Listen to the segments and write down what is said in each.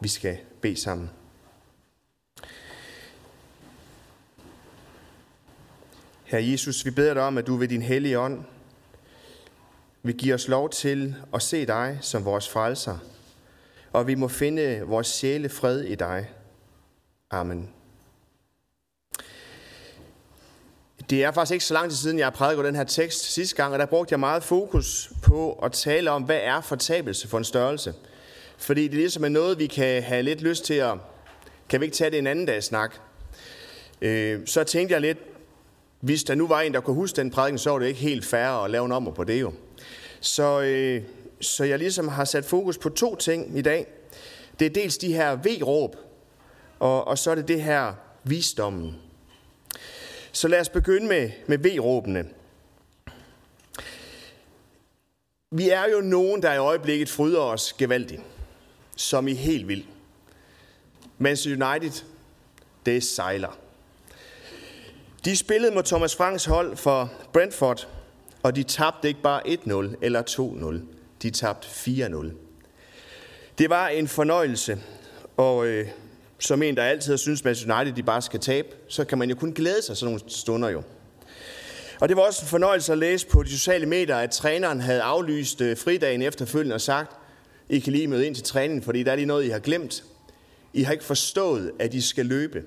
Vi skal bede sammen. Herre Jesus, vi beder dig om, at du ved din hellige ånd vil give os lov til at se dig som vores frelser, og vi må finde vores sjæle fred i dig. Amen. Det er faktisk ikke så lang tid siden, jeg har prædiket den her tekst sidste gang, og der brugte jeg meget fokus på at tale om, hvad er fortabelse for en størrelse. Fordi det ligesom er noget, vi kan have lidt lyst til at... Kan vi ikke tage det en anden dag snak? Øh, så tænkte jeg lidt, hvis der nu var en, der kunne huske den prædiken, så var det ikke helt fair at lave en om på det jo. Så, øh, så jeg ligesom har sat fokus på to ting i dag. Det er dels de her V-råb, og, og så er det det her visdommen. Så lad os begynde med, med V-råbene. Vi er jo nogen, der i øjeblikket fryder os gevaldigt, som i helt vild. Manchester United, det sejler. De spillede mod Thomas Franks hold for Brentford, og de tabte ikke bare 1-0 eller 2-0. De tabte 4-0. Det var en fornøjelse, og øh, som en, der altid har syntes, at United de bare skal tabe, så kan man jo kun glæde sig sådan nogle stunder jo. Og det var også en fornøjelse at læse på de sociale medier, at træneren havde aflyst øh, fridagen efterfølgende og sagt, i kan lige møde ind til træningen, fordi der er lige noget, I har glemt. I har ikke forstået, at I skal løbe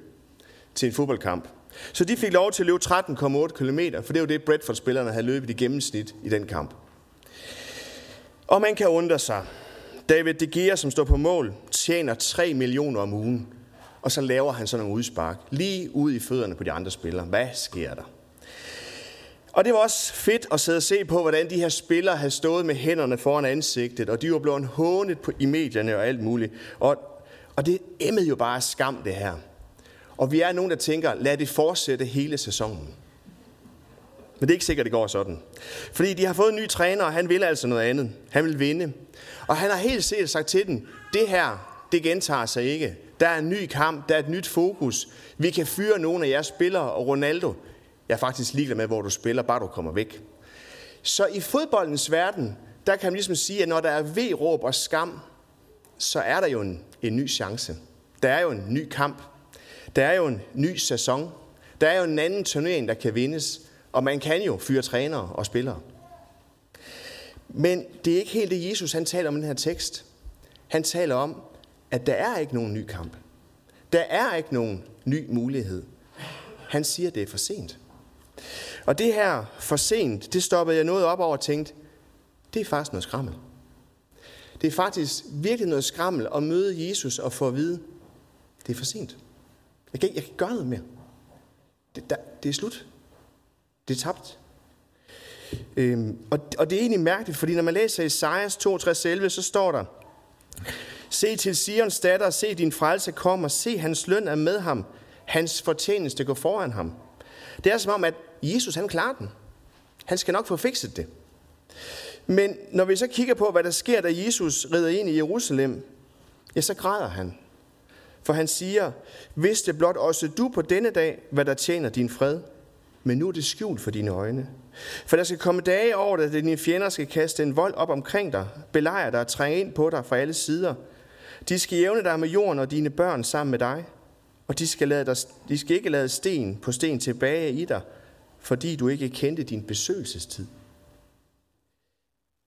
til en fodboldkamp. Så de fik lov til at løbe 13,8 km, for det var det, Bradford-spillerne havde løbet i gennemsnit i den kamp. Og man kan undre sig. David De Gea, som står på mål, tjener 3 millioner om ugen, og så laver han sådan nogle udspark lige ud i fødderne på de andre spillere. Hvad sker der? Og det var også fedt at sidde og se på, hvordan de her spillere havde stået med hænderne foran ansigtet, og de var blevet hånet på, i medierne og alt muligt. Og, og det emmede jo bare skam, det her. Og vi er nogen, der tænker, lad det fortsætte hele sæsonen. Men det er ikke sikkert, det går sådan. Fordi de har fået en ny træner, og han vil altså noget andet. Han vil vinde. Og han har helt sikkert sagt til dem, det her, det gentager sig ikke. Der er en ny kamp, der er et nyt fokus. Vi kan fyre nogle af jeres spillere, og Ronaldo, jeg er faktisk ligeglad med, hvor du spiller, bare du kommer væk. Så i fodboldens verden, der kan man ligesom sige, at når der er V-råb og skam, så er der jo en, en ny chance. Der er jo en ny kamp. Der er jo en ny sæson. Der er jo en anden turnering, der kan vindes. Og man kan jo fyre trænere og spillere. Men det er ikke helt det, Jesus han taler om i den her tekst. Han taler om, at der er ikke nogen ny kamp. Der er ikke nogen ny mulighed. Han siger, at det er for sent. Og det her for sent, det stoppede jeg noget op over og tænkte, det er faktisk noget skrammel. Det er faktisk virkelig noget skrammel at møde Jesus og få at vide, det er for sent. Jeg kan, jeg kan gøre noget mere. Det, der, det er slut. Det er tabt. Øhm, og, og det er egentlig mærkeligt, fordi når man læser Esajas 62.11, så står der, Se til Sions datter, se din frelse kommer, se hans løn er med ham, hans fortjeneste går foran ham. Det er som om, at Jesus han klarer den. Han skal nok få fikset det. Men når vi så kigger på, hvad der sker, da Jesus rider ind i Jerusalem, ja, så græder han. For han siger, vidste blot også du på denne dag, hvad der tjener din fred, men nu er det skjult for dine øjne. For der skal komme dage over dig, da dine fjender skal kaste en vold op omkring dig, belejre dig og trænge ind på dig fra alle sider. De skal jævne dig med jorden og dine børn sammen med dig, og de skal, lade dig, de skal ikke lade sten på sten tilbage i dig, fordi du ikke kendte din besøgelsestid.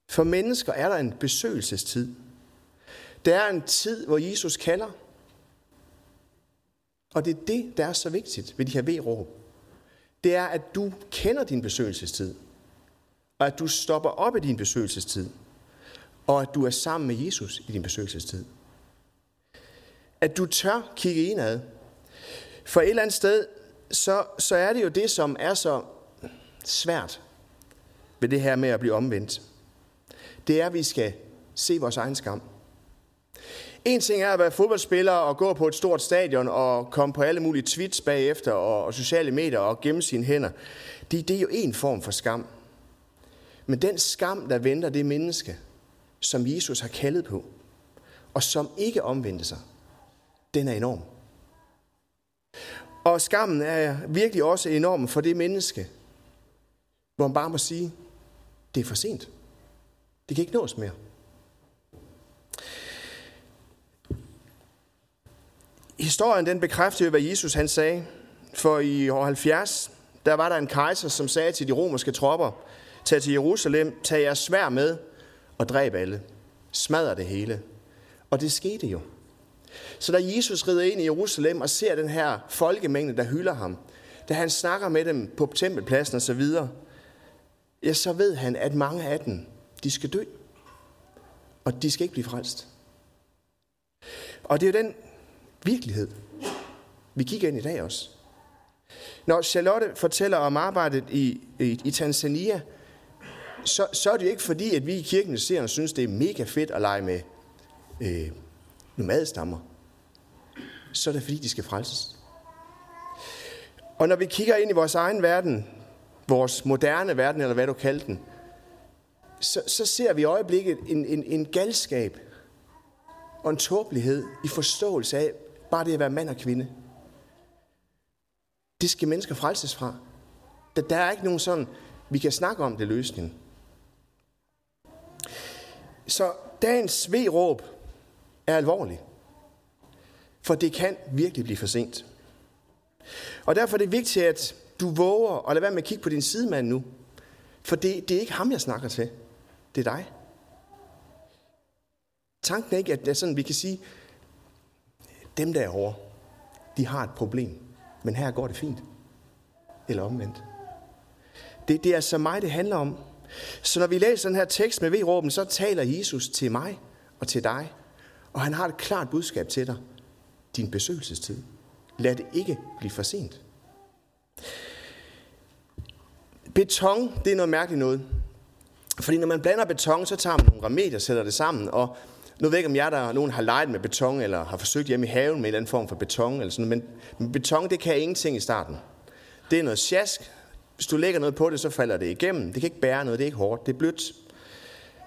For mennesker er der en besøgelsestid. Der er en tid, hvor Jesus kalder, og det er det, der er så vigtigt ved de her V-råb. Det er, at du kender din besøgelsestid. Og at du stopper op i din besøgelsestid. Og at du er sammen med Jesus i din besøgelsestid. At du tør kigge indad. For et eller andet sted, så, så er det jo det, som er så svært ved det her med at blive omvendt. Det er, at vi skal se vores egen skam. En ting er at være fodboldspiller og gå på et stort stadion og komme på alle mulige tweets bagefter og, og sociale medier og gemme sine hænder. Det, det er jo en form for skam. Men den skam, der venter det menneske, som Jesus har kaldet på, og som ikke omvendte sig, den er enorm. Og skammen er virkelig også enorm for det menneske, hvor man bare må sige, det er for sent. Det kan ikke nås mere. historien den bekræfter jo, hvad Jesus han sagde. For i år 70, der var der en kejser, som sagde til de romerske tropper, tag til Jerusalem, tag jeres svær med og dræb alle. Smadre det hele. Og det skete jo. Så da Jesus rider ind i Jerusalem og ser den her folkemængde, der hylder ham, da han snakker med dem på tempelpladsen og så videre, ja, så ved han, at mange af dem, de skal dø. Og de skal ikke blive frelst. Og det er jo den virkelighed, vi kigger ind i dag også. Når Charlotte fortæller om arbejdet i, i, i Tanzania, så, så er det jo ikke fordi, at vi i kirken ser og synes, det er mega fedt at lege med øh, nomadstammer. Så er det fordi, de skal frelses. Og når vi kigger ind i vores egen verden, vores moderne verden, eller hvad du kalder den, så, så ser vi i øjeblikket en, en, en galskab og en tåbelighed i forståelse af bare det at være mand og kvinde. Det skal mennesker frelses fra. Der, der er ikke nogen sådan, vi kan snakke om det løsning. Så dagens sveråb er alvorlig. For det kan virkelig blive for sent. Og derfor er det vigtigt, at du våger at lade være med at kigge på din sidemand nu. For det, det er ikke ham, jeg snakker til. Det er dig. Tanken er ikke, at det er sådan, vi kan sige, dem der over, de har et problem, men her går det fint. Eller omvendt. Det, det er altså mig, det handler om. Så når vi læser den her tekst med V-råben, så taler Jesus til mig og til dig. Og han har et klart budskab til dig. Din besøgelsestid. Lad det ikke blive for sent. Beton, det er noget mærkeligt noget. Fordi når man blander beton, så tager man nogle remedier og sætter det sammen. Og nu ved jeg ikke, om jeg der nogen har leget med beton, eller har forsøgt hjemme i haven med en eller anden form for beton. Eller sådan noget. Men, men beton, det kan ingenting i starten. Det er noget sjask. Hvis du lægger noget på det, så falder det igennem. Det kan ikke bære noget, det er ikke hårdt, det er blødt.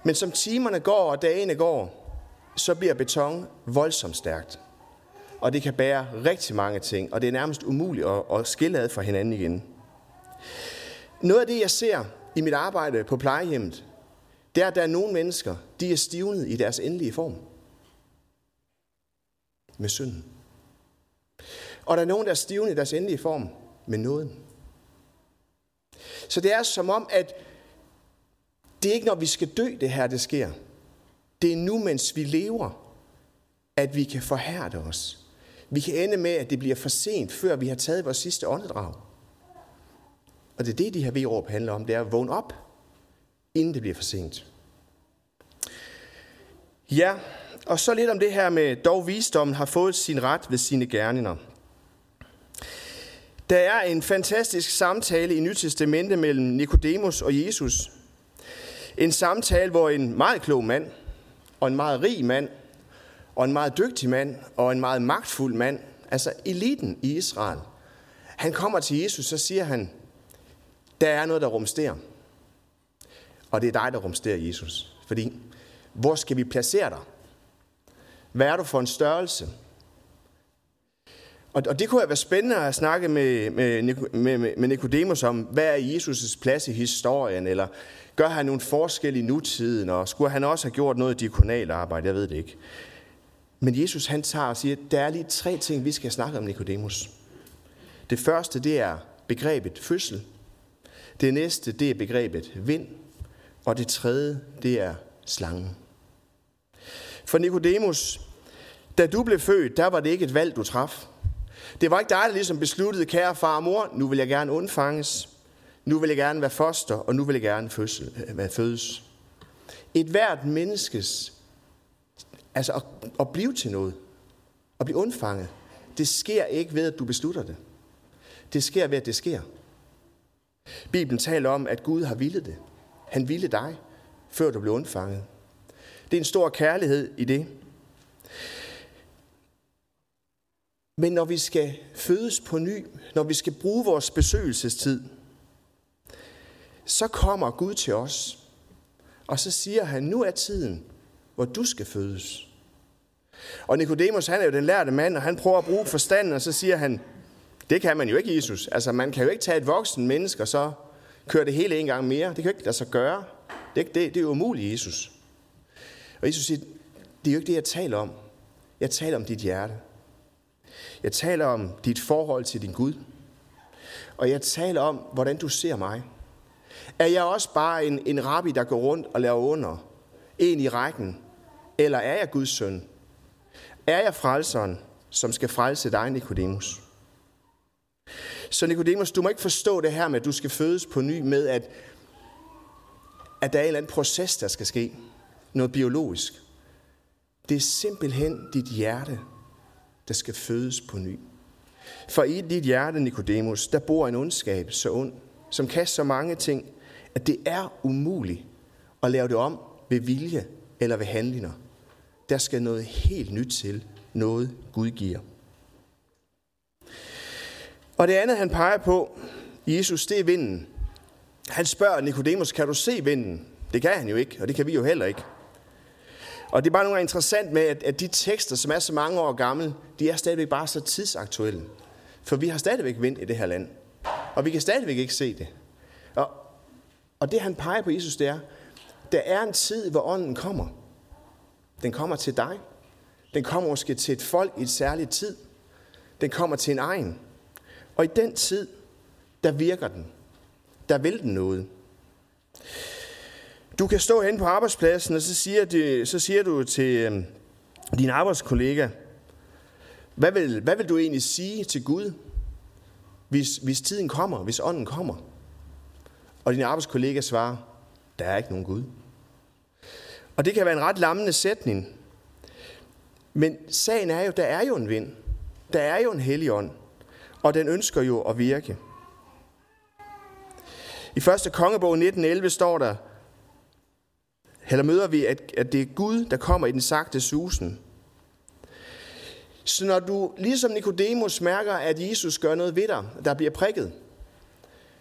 Men som timerne går og dagene går, så bliver beton voldsomt stærkt. Og det kan bære rigtig mange ting, og det er nærmest umuligt at, at skille ad fra hinanden igen. Noget af det, jeg ser i mit arbejde på plejehjemmet, det er, at der er nogle mennesker, de er stivnet i deres endelige form. Med synden. Og der er nogen, der er stivnet i deres endelige form med nåden. Så det er som om, at det er ikke, når vi skal dø, det her, det sker. Det er nu, mens vi lever, at vi kan forhærde os. Vi kan ende med, at det bliver for sent, før vi har taget vores sidste åndedrag. Og det er det, de her V-råb handler om, det er at vågne op, inden det bliver for sent. Ja, og så lidt om det her med, dog visdommen har fået sin ret ved sine gerninger. Der er en fantastisk samtale i Nytestamentet mellem Nikodemus og Jesus. En samtale, hvor en meget klog mand, og en meget rig mand, og en meget dygtig mand, og en meget magtfuld mand, altså eliten i Israel, han kommer til Jesus, så siger han, der er noget, der rumsterer. Og det er dig, der rumsterer, Jesus. Fordi, hvor skal vi placere dig? Hvad er du for en størrelse? Og, og det kunne have været spændende at snakke med, med, med, med Nicodemus om, hvad er Jesus' plads i historien, eller gør han nogle forskel i nutiden, og skulle han også have gjort noget diakonalt arbejde, jeg ved det ikke. Men Jesus han tager og siger, at der er lige tre ting, vi skal snakke om Nikodemus. Det første, det er begrebet fødsel. Det næste, det er begrebet vind. Og det tredje, det er slangen. For Nikodemus, da du blev født, der var det ikke et valg, du traf. Det var ikke dig, der ligesom besluttede, kære far og mor, nu vil jeg gerne undfanges. Nu vil jeg gerne være foster, og nu vil jeg gerne fødsel, øh, være fødes. Et hvert menneskes, altså at, at blive til noget, at blive undfanget, det sker ikke ved, at du beslutter det. Det sker ved, at det sker. Bibelen taler om, at Gud har villet det. Han ville dig, før du blev undfanget. Det er en stor kærlighed i det. Men når vi skal fødes på ny, når vi skal bruge vores besøgelsestid, så kommer Gud til os, og så siger han, nu er tiden, hvor du skal fødes. Og Nikodemus, han er jo den lærte mand, og han prøver at bruge forstanden, og så siger han, det kan man jo ikke, Jesus. Altså, man kan jo ikke tage et voksen menneske, og så køre det hele en gang mere. Det kan jo ikke lade sig gøre. Det, det, det er jo umuligt, Jesus. Og Jesus siger, det er jo ikke det, jeg taler om. Jeg taler om dit hjerte. Jeg taler om dit forhold til din Gud. Og jeg taler om, hvordan du ser mig. Er jeg også bare en, en rabbi, der går rundt og laver under? En i rækken? Eller er jeg Guds søn? Er jeg frelseren, som skal frelse dig, Nikodemus? Så Nikodemus, du må ikke forstå det her med, at du skal fødes på ny med, at, at der er en eller anden proces, der skal ske. Noget biologisk. Det er simpelthen dit hjerte, der skal fødes på ny. For i dit hjerte, Nikodemus, der bor en ondskab så ond, som kan så mange ting, at det er umuligt at lave det om ved vilje eller ved handlinger. Der skal noget helt nyt til, noget Gud giver. Og det andet, han peger på, Jesus, det er vinden. Han spørger Nikodemus, kan du se vinden? Det kan han jo ikke, og det kan vi jo heller ikke. Og det er bare nogle interessant med, at, at de tekster, som er så mange år gamle, de er stadigvæk bare så tidsaktuelle. For vi har stadigvæk vind i det her land. Og vi kan stadigvæk ikke se det. Og, og det han peger på Jesus, det er, der er en tid, hvor ånden kommer. Den kommer til dig. Den kommer måske til et folk i et særligt tid. Den kommer til en egen. Og i den tid, der virker den. Der vil den noget. Du kan stå hen på arbejdspladsen, og så siger, det, så siger du til øhm, din arbejdskollega, hvad vil, hvad vil du egentlig sige til Gud, hvis, hvis tiden kommer, hvis ånden kommer? Og din arbejdskollega svarer, der er ikke nogen Gud. Og det kan være en ret lammende sætning. Men sagen er jo, der er jo en vind. Der er jo en hellig ånd. Og den ønsker jo at virke. I første kongebog 1911 står der, eller møder vi, at, at det er Gud, der kommer i den sagte susen. Så når du, ligesom Nikodemus, mærker, at Jesus gør noget ved dig, der bliver prikket,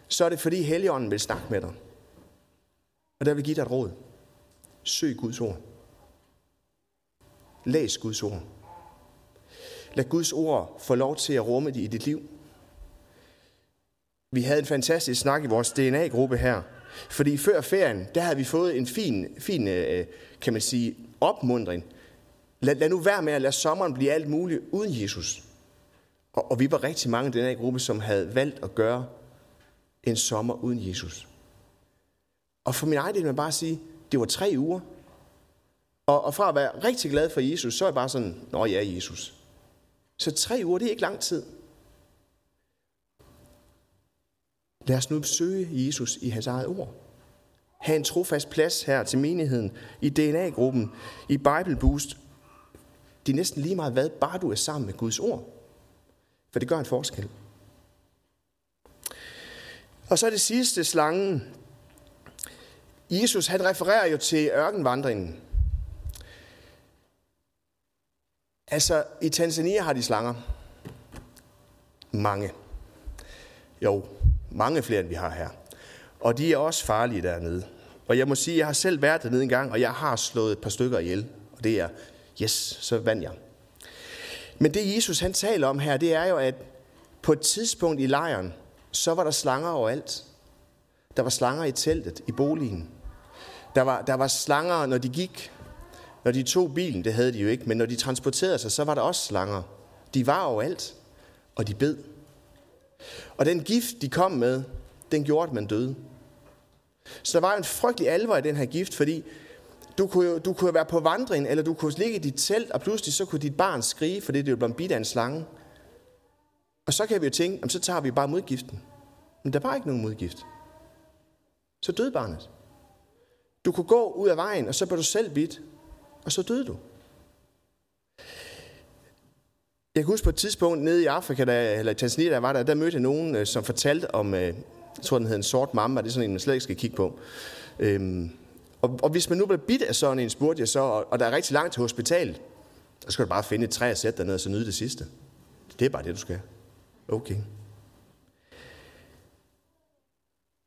så er det fordi Helligånden vil snakke med dig. Og der vil give dig et råd. Søg Guds ord. Læs Guds ord. Lad Guds ord få lov til at rumme dig i dit liv. Vi havde en fantastisk snak i vores DNA-gruppe her, fordi før ferien, der havde vi fået en fin, fin øh, kan man sige, opmundring. Lad, lad nu være med at lade sommeren blive alt muligt uden Jesus. Og, og vi var rigtig mange i den her gruppe, som havde valgt at gøre en sommer uden Jesus. Og for min egen del vil jeg bare sige, det var tre uger. Og, og fra at være rigtig glad for Jesus, så er jeg bare sådan, nå ja, Jesus. Så tre uger, det er ikke lang tid. Lad os nu besøge Jesus i hans eget ord. Ha' en trofast plads her til menigheden, i DNA-gruppen, i Bible Boost. Det er næsten lige meget hvad, bare du er sammen med Guds ord. For det gør en forskel. Og så er det sidste slangen. Jesus han refererer jo til ørkenvandringen. Altså, i Tanzania har de slanger. Mange. Jo, mange flere, end vi har her. Og de er også farlige dernede. Og jeg må sige, jeg har selv været dernede en gang, og jeg har slået et par stykker ihjel. Og det er, yes, så vandt jeg. Men det Jesus han taler om her, det er jo, at på et tidspunkt i lejren, så var der slanger overalt. Der var slanger i teltet, i boligen. Der var, der var slanger, når de gik. Når de tog bilen, det havde de jo ikke, men når de transporterede sig, så var der også slanger. De var overalt, og de bed. Og den gift, de kom med, den gjorde, at man døde. Så der var en frygtelig alvor i den her gift, fordi du kunne, jo, du kunne være på vandring, eller du kunne ligge i dit telt, og pludselig så kunne dit barn skrige, fordi det jo blev bidt af en slange. Og så kan vi jo tænke, så tager vi bare modgiften. Men der var ikke nogen modgift. Så døde barnet. Du kunne gå ud af vejen, og så blev du selv bidt, og så døde du. Jeg kan huske på et tidspunkt nede i Afrika, der, eller i Tanzania, der var der, der mødte jeg nogen, øh, som fortalte om, øh, jeg tror den hed en sort mamba, det er sådan en, man slet ikke skal kigge på. Øhm, og, og hvis man nu bliver bidt af sådan en, spurgte jeg så, og, og der er rigtig langt til hospitalet, så skal du bare finde et træ og sætte dig ned og så nyde det sidste. Det er bare det, du skal. Okay.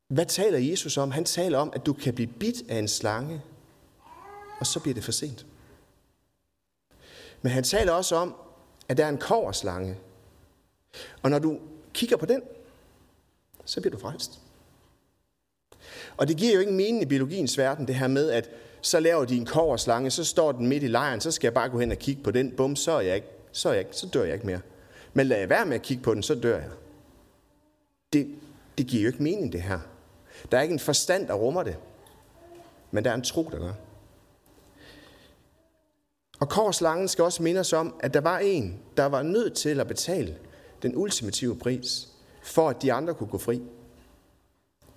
Hvad taler Jesus om? Han taler om, at du kan blive bidt af en slange, og så bliver det for sent. Men han taler også om, at der er en koverslange. Og når du kigger på den, så bliver du frelst. Og det giver jo ingen mening i biologiens verden, det her med, at så laver de en koverslange, så står den midt i lejren, så skal jeg bare gå hen og kigge på den, bum, så er jeg ikke, så, er jeg ikke, så dør jeg ikke mere. Men lad jeg være med at kigge på den, så dør jeg. Det, det giver jo ikke mening, det her. Der er ikke en forstand, der rummer det. Men der er en tro, der gør. Og korslangen skal også minde os om, at der var en, der var nødt til at betale den ultimative pris, for at de andre kunne gå fri.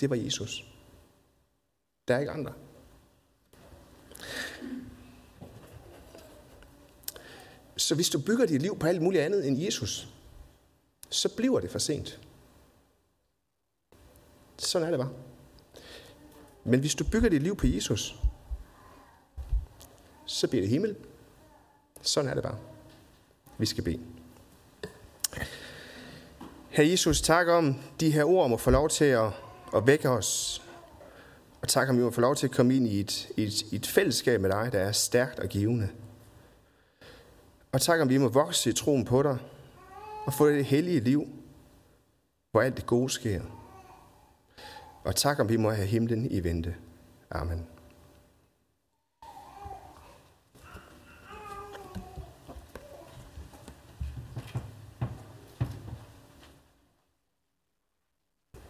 Det var Jesus. Der er ikke andre. Så hvis du bygger dit liv på alt muligt andet end Jesus, så bliver det for sent. Sådan er det bare. Men hvis du bygger dit liv på Jesus, så bliver det himmel. Sådan er det bare. Vi skal bede. Herre Jesus, tak om de her ord må få lov til at, at vække os. Og tak om vi må få lov til at komme ind i et, et, et fællesskab med dig, der er stærkt og givende. Og tak om vi må vokse i troen på dig og få det hellige liv, hvor alt det gode sker. Og tak om vi må have himlen i vente. Amen.